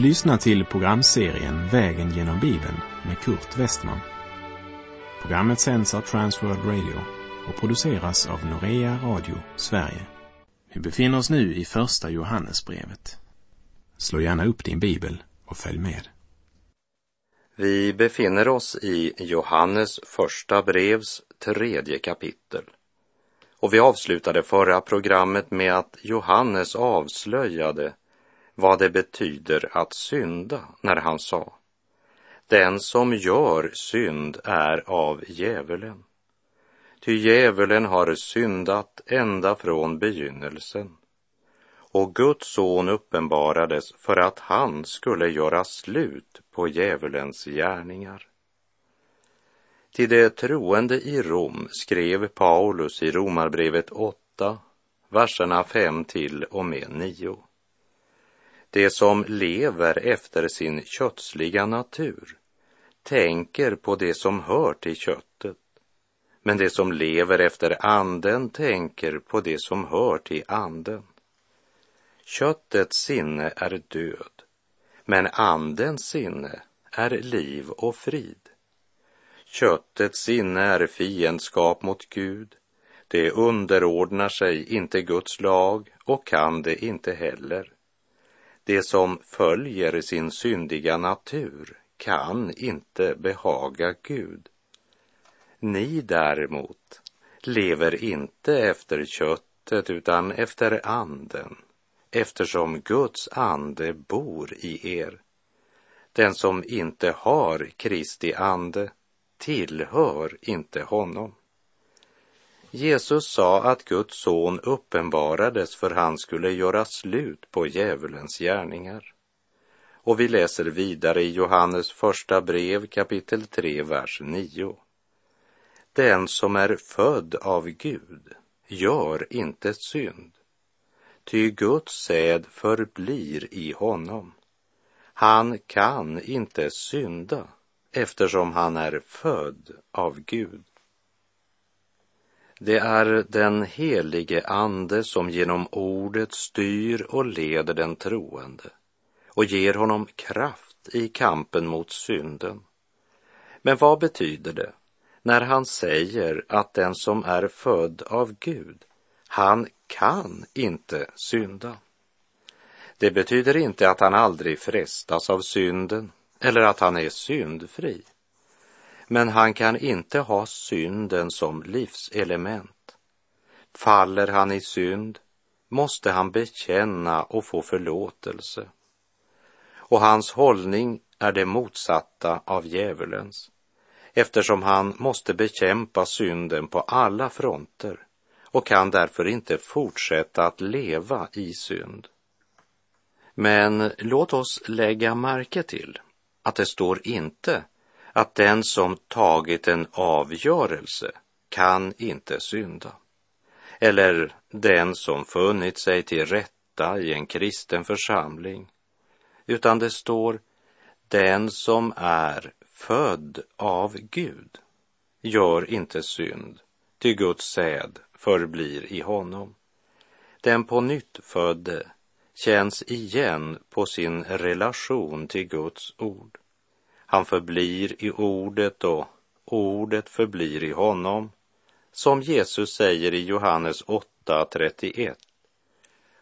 Du lyssnar till programserien Vägen genom Bibeln med Kurt Westman. Programmet sänds av Transworld Radio och produceras av Norea Radio Sverige. Vi befinner oss nu i Första Johannesbrevet. Slå gärna upp din bibel och följ med. Vi befinner oss i Johannes första brevs tredje kapitel. Och vi avslutade förra programmet med att Johannes avslöjade vad det betyder att synda när han sa Den som gör synd är av djävulen. Ty djävulen har syndat ända från begynnelsen. Och Guds son uppenbarades för att han skulle göra slut på djävulens gärningar. Till de troende i Rom skrev Paulus i Romarbrevet 8, verserna 5 till och med 9. Det som lever efter sin kötsliga natur tänker på det som hör till köttet, men det som lever efter anden tänker på det som hör till anden. Köttets sinne är död, men andens sinne är liv och frid. Köttets sinne är fiendskap mot Gud. Det underordnar sig inte Guds lag och kan det inte heller. Det som följer sin syndiga natur kan inte behaga Gud. Ni däremot lever inte efter köttet utan efter anden, eftersom Guds ande bor i er. Den som inte har Kristi ande tillhör inte honom. Jesus sa att Guds son uppenbarades för han skulle göra slut på djävulens gärningar. Och vi läser vidare i Johannes första brev kapitel 3, vers 9. Den som är född av Gud gör inte synd, ty Guds säd förblir i honom. Han kan inte synda eftersom han är född av Gud. Det är den helige Ande som genom ordet styr och leder den troende och ger honom kraft i kampen mot synden. Men vad betyder det när han säger att den som är född av Gud, han kan inte synda? Det betyder inte att han aldrig frestas av synden eller att han är syndfri. Men han kan inte ha synden som livselement. Faller han i synd måste han bekänna och få förlåtelse. Och hans hållning är det motsatta av djävulens eftersom han måste bekämpa synden på alla fronter och kan därför inte fortsätta att leva i synd. Men låt oss lägga märke till att det står inte att den som tagit en avgörelse kan inte synda. Eller den som funnit sig till rätta i en kristen församling. Utan det står den som är född av Gud gör inte synd, ty Guds säd förblir i honom. Den på nytt födde känns igen på sin relation till Guds ord. Han förblir i ordet och ordet förblir i honom, som Jesus säger i Johannes 8.31.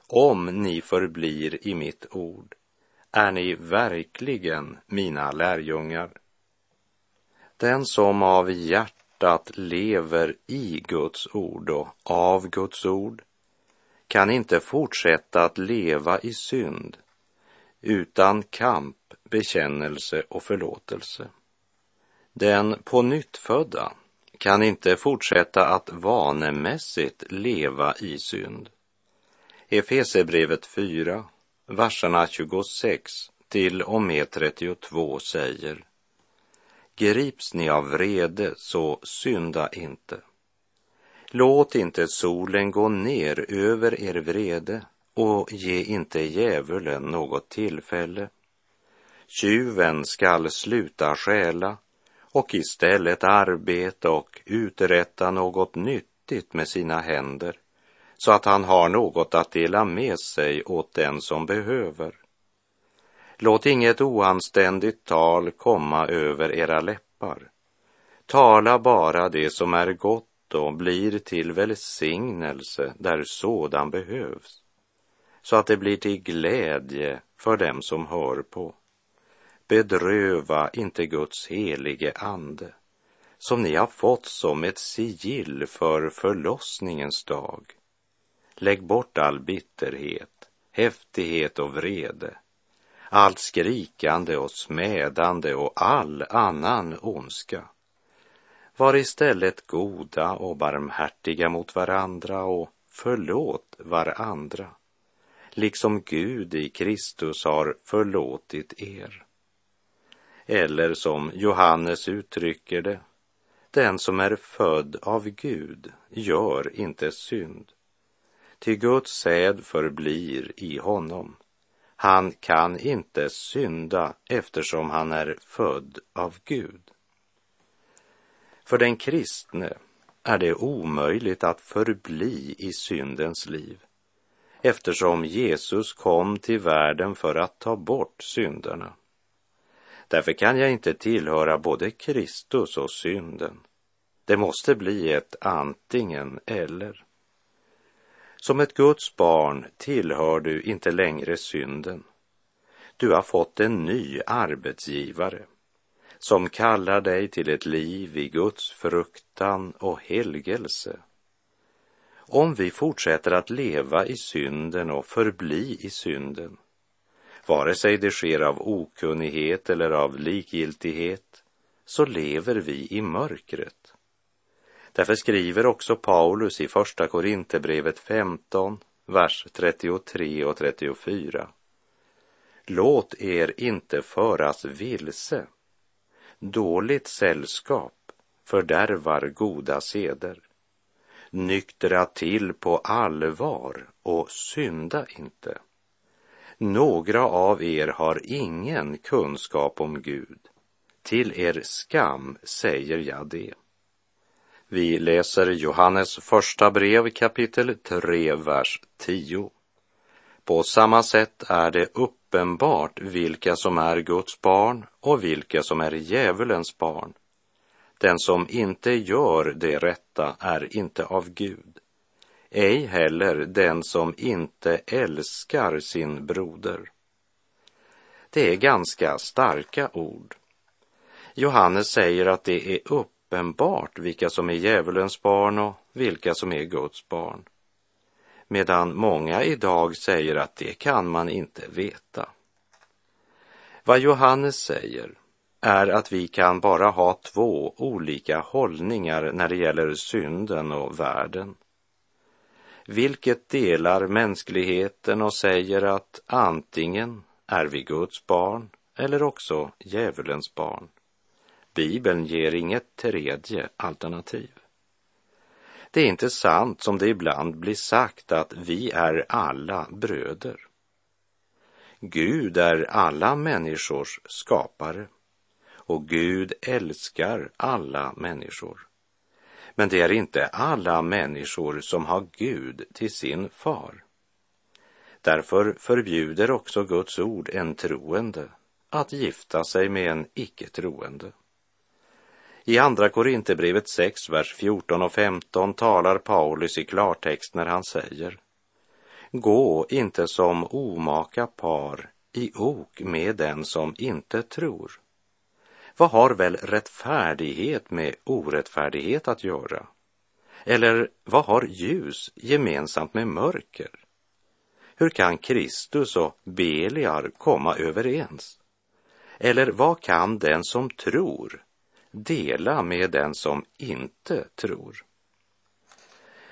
Om ni förblir i mitt ord är ni verkligen mina lärjungar. Den som av hjärtat lever i Guds ord och av Guds ord kan inte fortsätta att leva i synd utan kamp, bekännelse och förlåtelse. Den på nyttfödda kan inte fortsätta att vanemässigt leva i synd. Efesebrevet 4, verserna 26 till och med 32 säger Grips ni av vrede, så synda inte. Låt inte solen gå ner över er vrede och ge inte djävulen något tillfälle. Tjuven skall sluta stjäla och istället arbeta och uträtta något nyttigt med sina händer så att han har något att dela med sig åt den som behöver. Låt inget oanständigt tal komma över era läppar. Tala bara det som är gott och blir till välsignelse där sådan behövs, så att det blir till glädje för dem som hör på. Bedröva inte Guds helige ande, som ni har fått som ett sigill för förlossningens dag. Lägg bort all bitterhet, häftighet och vrede, allt skrikande och smädande och all annan ondska. Var istället goda och barmhärtiga mot varandra och förlåt varandra, liksom Gud i Kristus har förlåtit er. Eller som Johannes uttrycker det, den som är född av Gud gör inte synd. Ty Guds säd förblir i honom. Han kan inte synda eftersom han är född av Gud. För den kristne är det omöjligt att förbli i syndens liv eftersom Jesus kom till världen för att ta bort synderna. Därför kan jag inte tillhöra både Kristus och synden. Det måste bli ett antingen eller. Som ett Guds barn tillhör du inte längre synden. Du har fått en ny arbetsgivare som kallar dig till ett liv i Guds fruktan och helgelse. Om vi fortsätter att leva i synden och förbli i synden, vare sig det sker av okunnighet eller av likgiltighet, så lever vi i mörkret. Därför skriver också Paulus i Första Korinthierbrevet 15, vers 33 och 34. Låt er inte föras vilse. Dåligt sällskap fördärvar goda seder. Nyktra till på allvar och synda inte. Några av er har ingen kunskap om Gud. Till er skam säger jag det. Vi läser Johannes första brev kapitel 3, vers 10. På samma sätt är det uppenbart vilka som är Guds barn och vilka som är djävulens barn. Den som inte gör det rätta är inte av Gud, ej heller den som inte älskar sin broder. Det är ganska starka ord. Johannes säger att det är uppenbart vilka som är djävulens barn och vilka som är Guds barn medan många idag säger att det kan man inte veta. Vad Johannes säger är att vi kan bara ha två olika hållningar när det gäller synden och världen. Vilket delar mänskligheten och säger att antingen är vi Guds barn eller också djävulens barn. Bibeln ger inget tredje alternativ. Det är inte sant som det ibland blir sagt att vi är alla bröder. Gud är alla människors skapare och Gud älskar alla människor. Men det är inte alla människor som har Gud till sin far. Därför förbjuder också Guds ord en troende att gifta sig med en icke-troende. I Andra Korinthierbrevet 6, vers 14 och 15 talar Paulus i klartext när han säger Gå inte som omaka par i ok med den som inte tror. Vad har väl rättfärdighet med orättfärdighet att göra? Eller vad har ljus gemensamt med mörker? Hur kan Kristus och Beliar komma överens? Eller vad kan den som tror dela med den som inte tror.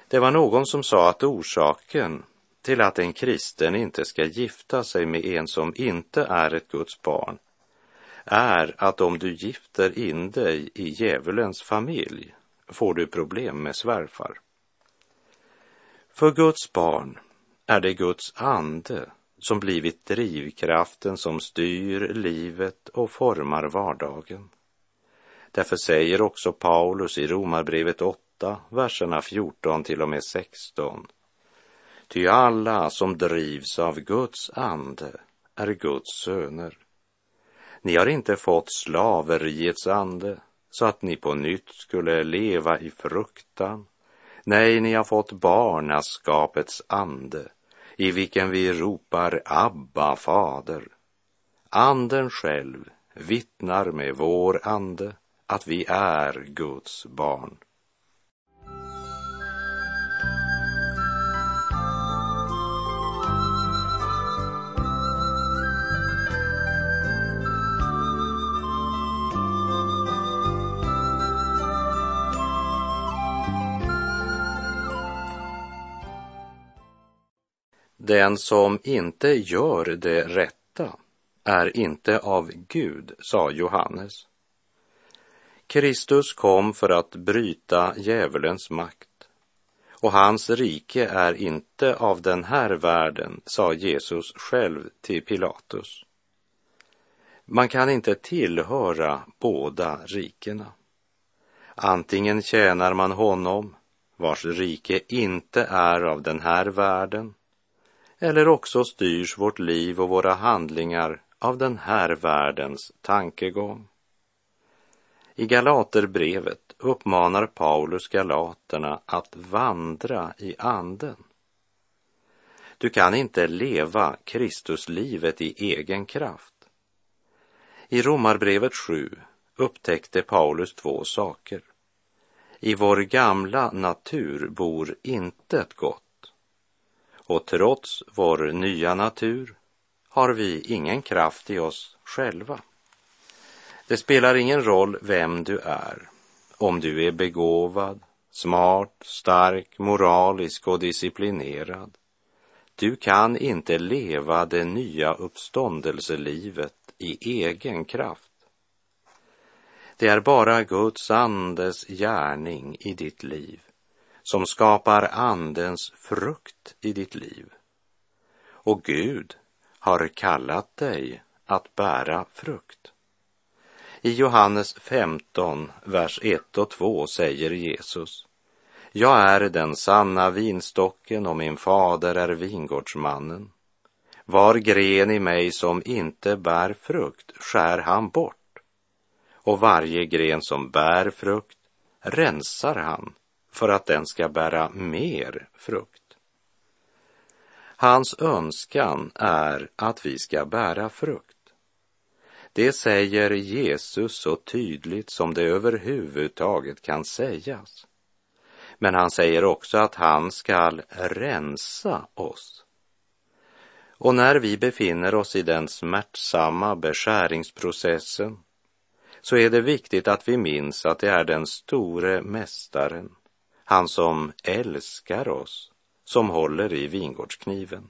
Det var någon som sa att orsaken till att en kristen inte ska gifta sig med en som inte är ett Guds barn är att om du gifter in dig i djävulens familj får du problem med svärfar. För Guds barn är det Guds ande som blivit drivkraften som styr livet och formar vardagen. Därför säger också Paulus i Romarbrevet 8, verserna 14 till och med 16. Ty alla som drivs av Guds ande är Guds söner. Ni har inte fått slaveriets ande så att ni på nytt skulle leva i fruktan. Nej, ni har fått barnaskapets ande i vilken vi ropar Abba, fader. Anden själv vittnar med vår ande att vi är Guds barn. Den som inte gör det rätta är inte av Gud, sa Johannes. Kristus kom för att bryta djävulens makt och hans rike är inte av den här världen, sa Jesus själv till Pilatus. Man kan inte tillhöra båda rikena. Antingen tjänar man honom vars rike inte är av den här världen eller också styrs vårt liv och våra handlingar av den här världens tankegång. I Galaterbrevet uppmanar Paulus galaterna att vandra i anden. Du kan inte leva Kristuslivet i egen kraft. I Romarbrevet 7 upptäckte Paulus två saker. I vår gamla natur bor intet gott och trots vår nya natur har vi ingen kraft i oss själva. Det spelar ingen roll vem du är, om du är begåvad, smart, stark, moralisk och disciplinerad. Du kan inte leva det nya uppståndelselivet i egen kraft. Det är bara Guds andes gärning i ditt liv som skapar andens frukt i ditt liv. Och Gud har kallat dig att bära frukt. I Johannes 15, vers 1 och 2 säger Jesus Jag är den sanna vinstocken och min fader är vingårdsmannen. Var gren i mig som inte bär frukt skär han bort och varje gren som bär frukt rensar han för att den ska bära mer frukt. Hans önskan är att vi ska bära frukt. Det säger Jesus så tydligt som det överhuvudtaget kan sägas. Men han säger också att han skall rensa oss. Och när vi befinner oss i den smärtsamma beskäringsprocessen så är det viktigt att vi minns att det är den store mästaren han som älskar oss, som håller i vingårdskniven.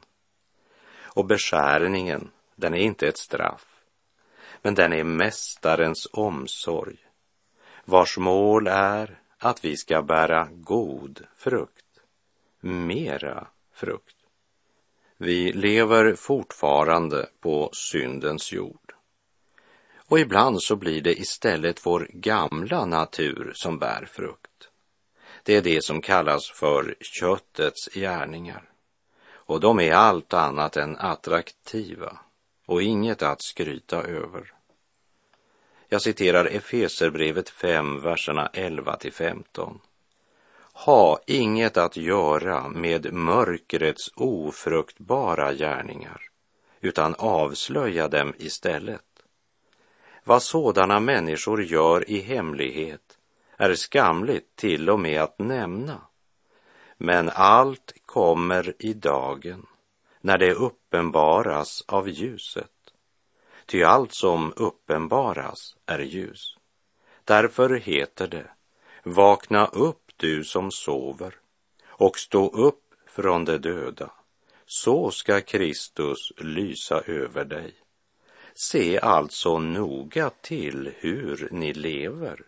Och beskärningen, den är inte ett straff, men den är mästarens omsorg, vars mål är att vi ska bära god frukt, mera frukt. Vi lever fortfarande på syndens jord. Och ibland så blir det istället vår gamla natur som bär frukt. Det är det som kallas för köttets gärningar. Och de är allt annat än attraktiva och inget att skryta över. Jag citerar Efeserbrevet 5, verserna 11 till 15. Ha inget att göra med mörkrets ofruktbara gärningar, utan avslöja dem istället. Vad sådana människor gör i hemlighet är skamligt till och med att nämna. Men allt kommer i dagen när det uppenbaras av ljuset. Ty allt som uppenbaras är ljus. Därför heter det, vakna upp du som sover och stå upp från de döda. Så ska Kristus lysa över dig. Se alltså noga till hur ni lever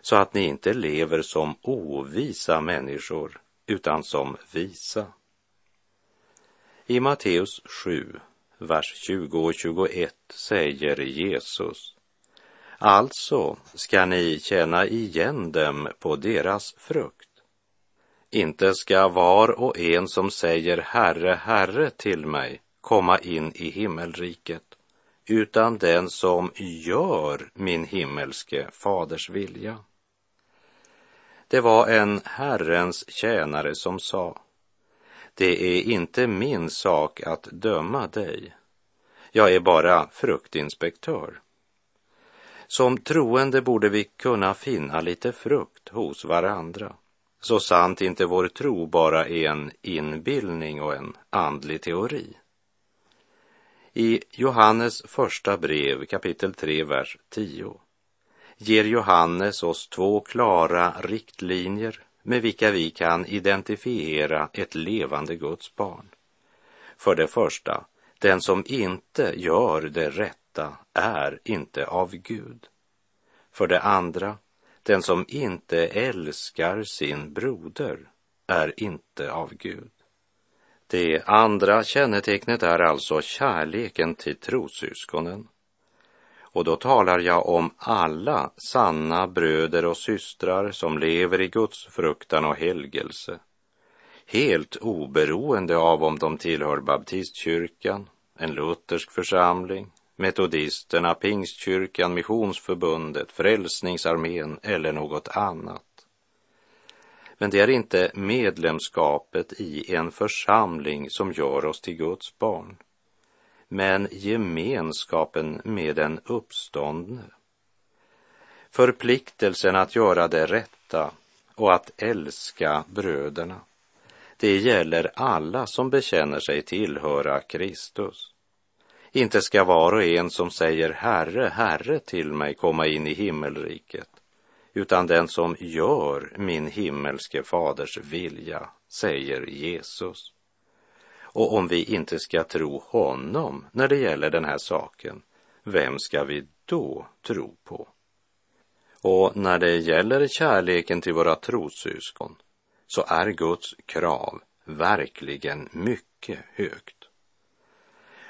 så att ni inte lever som ovisa människor utan som visa. I Matteus 7, vers 20 och 21 säger Jesus Alltså ska ni känna igen dem på deras frukt. Inte ska var och en som säger Herre, Herre till mig komma in i himmelriket, utan den som gör min himmelske faders vilja. Det var en Herrens tjänare som sa, det är inte min sak att döma dig. Jag är bara fruktinspektör. Som troende borde vi kunna finna lite frukt hos varandra, så sant inte vår tro bara är en inbildning och en andlig teori. I Johannes första brev kapitel 3, vers 10 ger Johannes oss två klara riktlinjer med vilka vi kan identifiera ett levande Guds barn. För det första, den som inte gör det rätta är inte av Gud. För det andra, den som inte älskar sin broder är inte av Gud. Det andra kännetecknet är alltså kärleken till trossyskonen. Och då talar jag om alla sanna bröder och systrar som lever i Guds fruktan och helgelse. Helt oberoende av om de tillhör baptistkyrkan, en luthersk församling, metodisterna, pingstkyrkan, missionsförbundet, frälsningsarmén eller något annat. Men det är inte medlemskapet i en församling som gör oss till Guds barn men gemenskapen med den uppståndne. Förpliktelsen att göra det rätta och att älska bröderna. Det gäller alla som bekänner sig tillhöra Kristus. Inte ska var och en som säger Herre, Herre till mig komma in i himmelriket, utan den som gör min himmelske faders vilja, säger Jesus. Och om vi inte ska tro honom när det gäller den här saken, vem ska vi då tro på? Och när det gäller kärleken till våra trossyskon så är Guds krav verkligen mycket högt.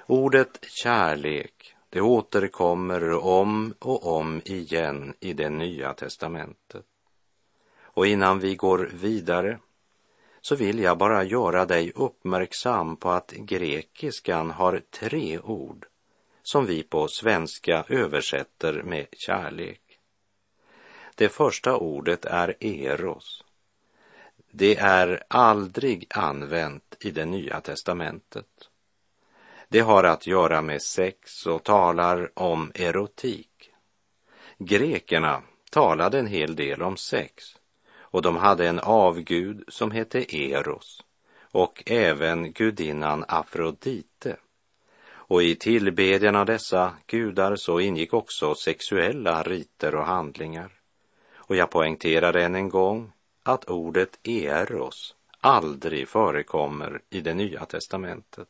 Ordet kärlek, det återkommer om och om igen i det nya testamentet. Och innan vi går vidare så vill jag bara göra dig uppmärksam på att grekiskan har tre ord som vi på svenska översätter med kärlek. Det första ordet är eros. Det är aldrig använt i det nya testamentet. Det har att göra med sex och talar om erotik. Grekerna talade en hel del om sex och de hade en avgud som hette Eros och även gudinnan Afrodite. Och i tillbedjan av dessa gudar så ingick också sexuella riter och handlingar. Och jag poängterar än en gång att ordet Eros aldrig förekommer i det nya testamentet.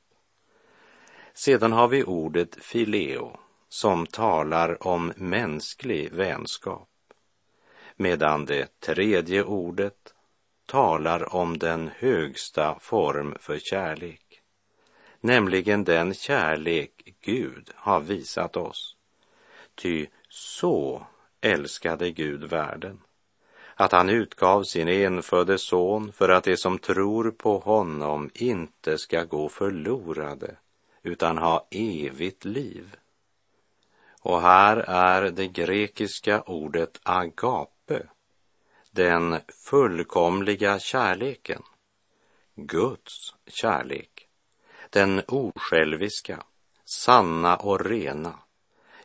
Sedan har vi ordet fileo som talar om mänsklig vänskap. Medan det tredje ordet talar om den högsta form för kärlek, nämligen den kärlek Gud har visat oss. Ty så älskade Gud världen, att han utgav sin enfödde son för att de som tror på honom inte ska gå förlorade utan ha evigt liv. Och här är det grekiska ordet agape, den fullkomliga kärleken, Guds kärlek, den osjälviska, sanna och rena.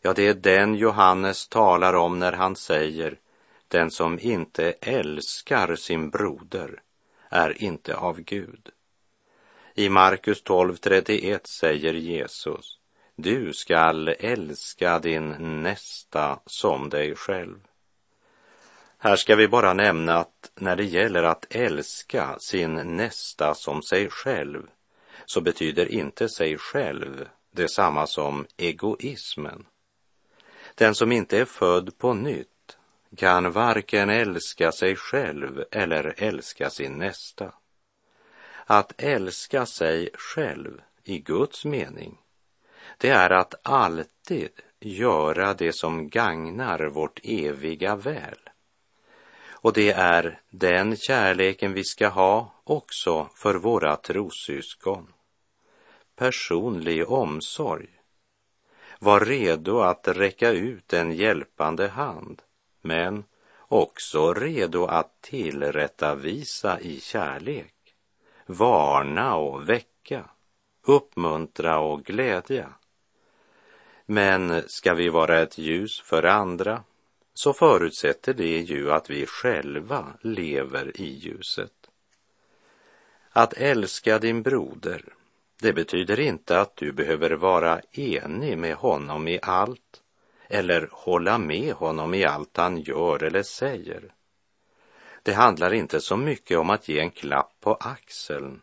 Ja, det är den Johannes talar om när han säger den som inte älskar sin broder är inte av Gud. I Markus 12.31 säger Jesus, du skall älska din nästa som dig själv. Här ska vi bara nämna att när det gäller att älska sin nästa som sig själv så betyder inte sig själv detsamma som egoismen. Den som inte är född på nytt kan varken älska sig själv eller älska sin nästa. Att älska sig själv i Guds mening, det är att alltid göra det som gagnar vårt eviga väl. Och det är den kärleken vi ska ha också för våra trossyskon. personlig omsorg. Var redo att räcka ut en hjälpande hand, men också redo att tillrättavisa i kärlek, varna och väcka, uppmuntra och glädja. Men ska vi vara ett ljus för andra så förutsätter det ju att vi själva lever i ljuset. Att älska din broder, det betyder inte att du behöver vara enig med honom i allt eller hålla med honom i allt han gör eller säger. Det handlar inte så mycket om att ge en klapp på axeln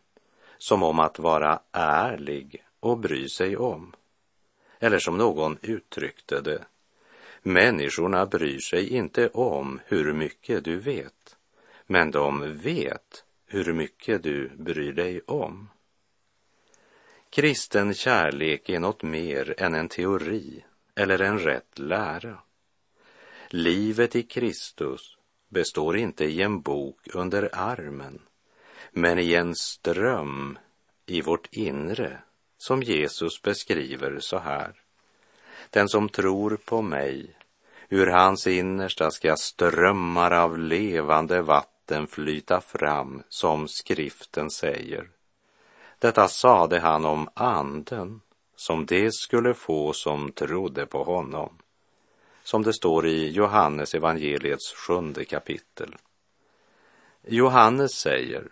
som om att vara ärlig och bry sig om. Eller som någon uttryckte det, människorna bryr sig inte om hur mycket du vet, men de vet hur mycket du bryr dig om. Kristen kärlek är något mer än en teori eller en rätt lära. Livet i Kristus består inte i en bok under armen, men i en ström i vårt inre som Jesus beskriver så här. Den som tror på mig, ur hans innersta ska strömmar av levande vatten flyta fram, som skriften säger. Detta sade han om anden som det skulle få som trodde på honom, som det står i Johannes evangeliets sjunde kapitel. Johannes säger,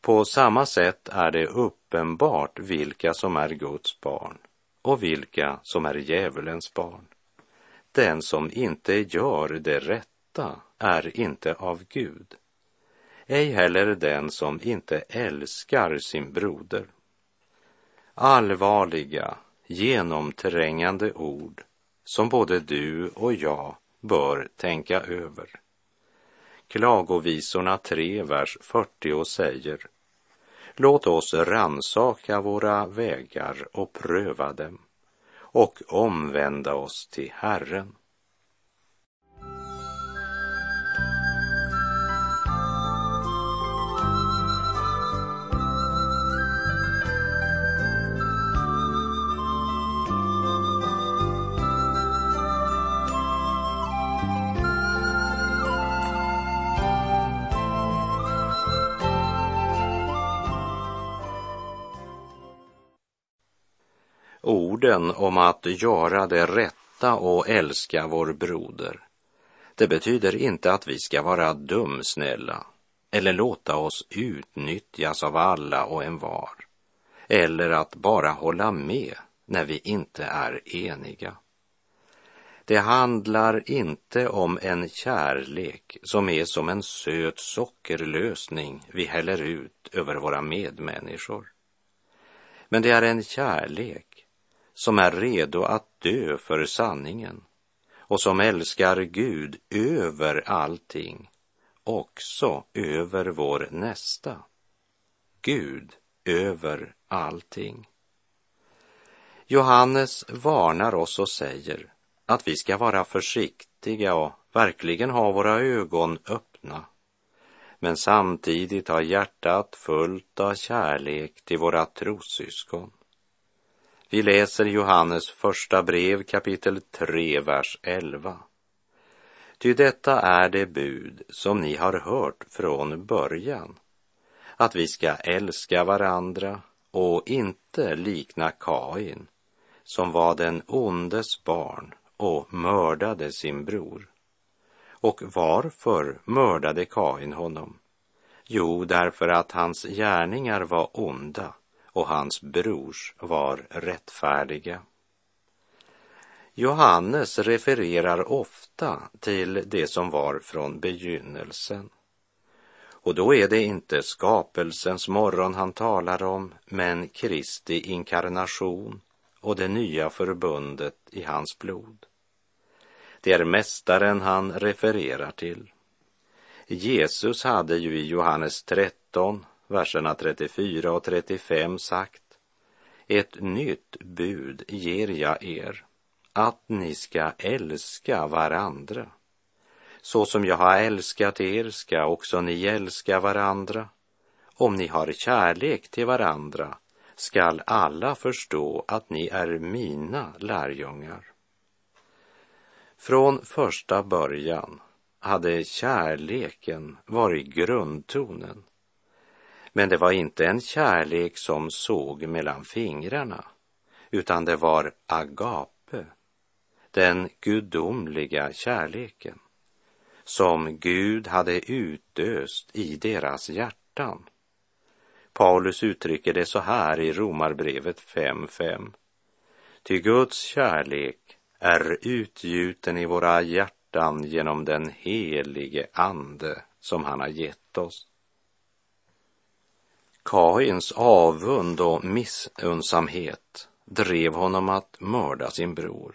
på samma sätt är det uppenbart vilka som är Guds barn och vilka som är djävulens barn. Den som inte gör det rätta är inte av Gud, ej heller den som inte älskar sin broder. Allvarliga, genomträngande ord som både du och jag bör tänka över. Klagovisorna 3, vers 40 säger Låt oss ransaka våra vägar och pröva dem och omvända oss till Herren. Orden om att göra det rätta och älska vår broder, det betyder inte att vi ska vara dumsnälla eller låta oss utnyttjas av alla och en var, eller att bara hålla med när vi inte är eniga. Det handlar inte om en kärlek som är som en söt sockerlösning vi häller ut över våra medmänniskor. Men det är en kärlek som är redo att dö för sanningen och som älskar Gud över allting, också över vår nästa. Gud över allting. Johannes varnar oss och säger att vi ska vara försiktiga och verkligen ha våra ögon öppna, men samtidigt ha hjärtat fullt av kärlek till våra trossyskon. Vi läser Johannes första brev kapitel 3, vers 11. Ty detta är det bud som ni har hört från början, att vi ska älska varandra och inte likna Kain, som var den ondes barn och mördade sin bror. Och varför mördade Kain honom? Jo, därför att hans gärningar var onda och hans brors var rättfärdiga. Johannes refererar ofta till det som var från begynnelsen. Och då är det inte skapelsens morgon han talar om, men Kristi inkarnation och det nya förbundet i hans blod. Det är mästaren han refererar till. Jesus hade ju i Johannes 13 verserna 34 och 35 sagt Ett nytt bud ger jag er, att ni ska älska varandra. Så som jag har älskat er ska också ni älska varandra. Om ni har kärlek till varandra skall alla förstå att ni är mina lärjungar. Från första början hade kärleken varit grundtonen. Men det var inte en kärlek som såg mellan fingrarna, utan det var agape, den gudomliga kärleken som Gud hade utöst i deras hjärtan. Paulus uttrycker det så här i Romarbrevet 5.5. Ty Guds kärlek är utgjuten i våra hjärtan genom den helige Ande som han har gett oss. Kains avund och missunnsamhet drev honom att mörda sin bror.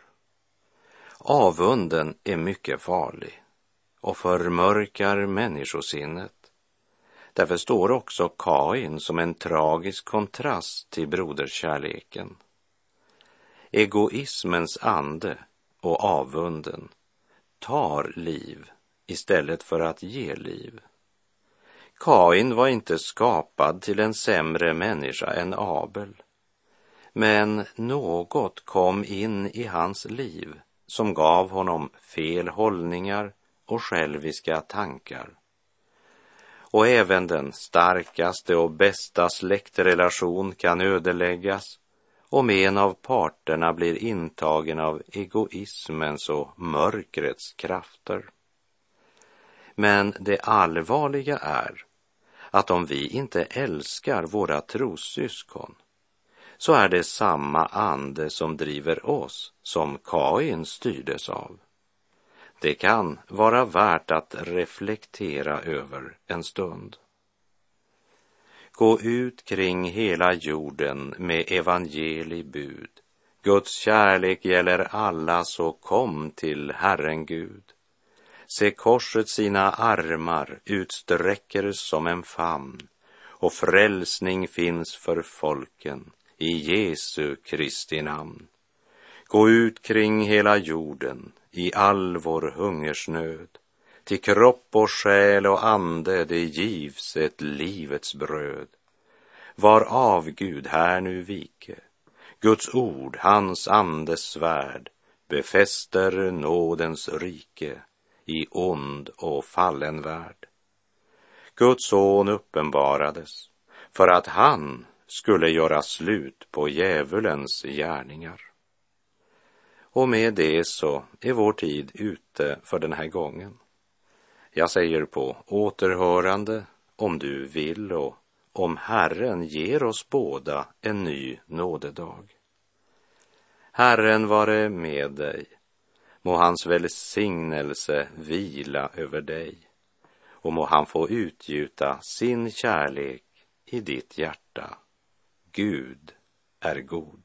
Avunden är mycket farlig och förmörkar människosinnet. Därför står också Kain som en tragisk kontrast till broderskärleken. Egoismens ande och avunden tar liv istället för att ge liv. Kain var inte skapad till en sämre människa än Abel. Men något kom in i hans liv som gav honom fel hållningar och själviska tankar. Och även den starkaste och bästa släktrelation kan ödeläggas om en av parterna blir intagen av egoismens och mörkrets krafter. Men det allvarliga är att om vi inte älskar våra trossyskon så är det samma ande som driver oss som Kain styrdes av. Det kan vara värt att reflektera över en stund. Gå ut kring hela jorden med evangelibud. Guds kärlek gäller alla, så kom till Herren Gud. Se korset sina armar utsträcker som en famn och frälsning finns för folken i Jesu Kristi namn. Gå ut kring hela jorden i all vår hungersnöd. Till kropp och själ och ande det givs ett livets bröd. Var av Gud här nu vike. Guds ord, hans andes svärd, befäster nådens rike i ond och fallen värld. Guds son uppenbarades för att han skulle göra slut på djävulens gärningar. Och med det så är vår tid ute för den här gången. Jag säger på återhörande om du vill och om Herren ger oss båda en ny nådedag. Herren vare med dig. Må hans välsignelse vila över dig och må han få utgjuta sin kärlek i ditt hjärta. Gud är god.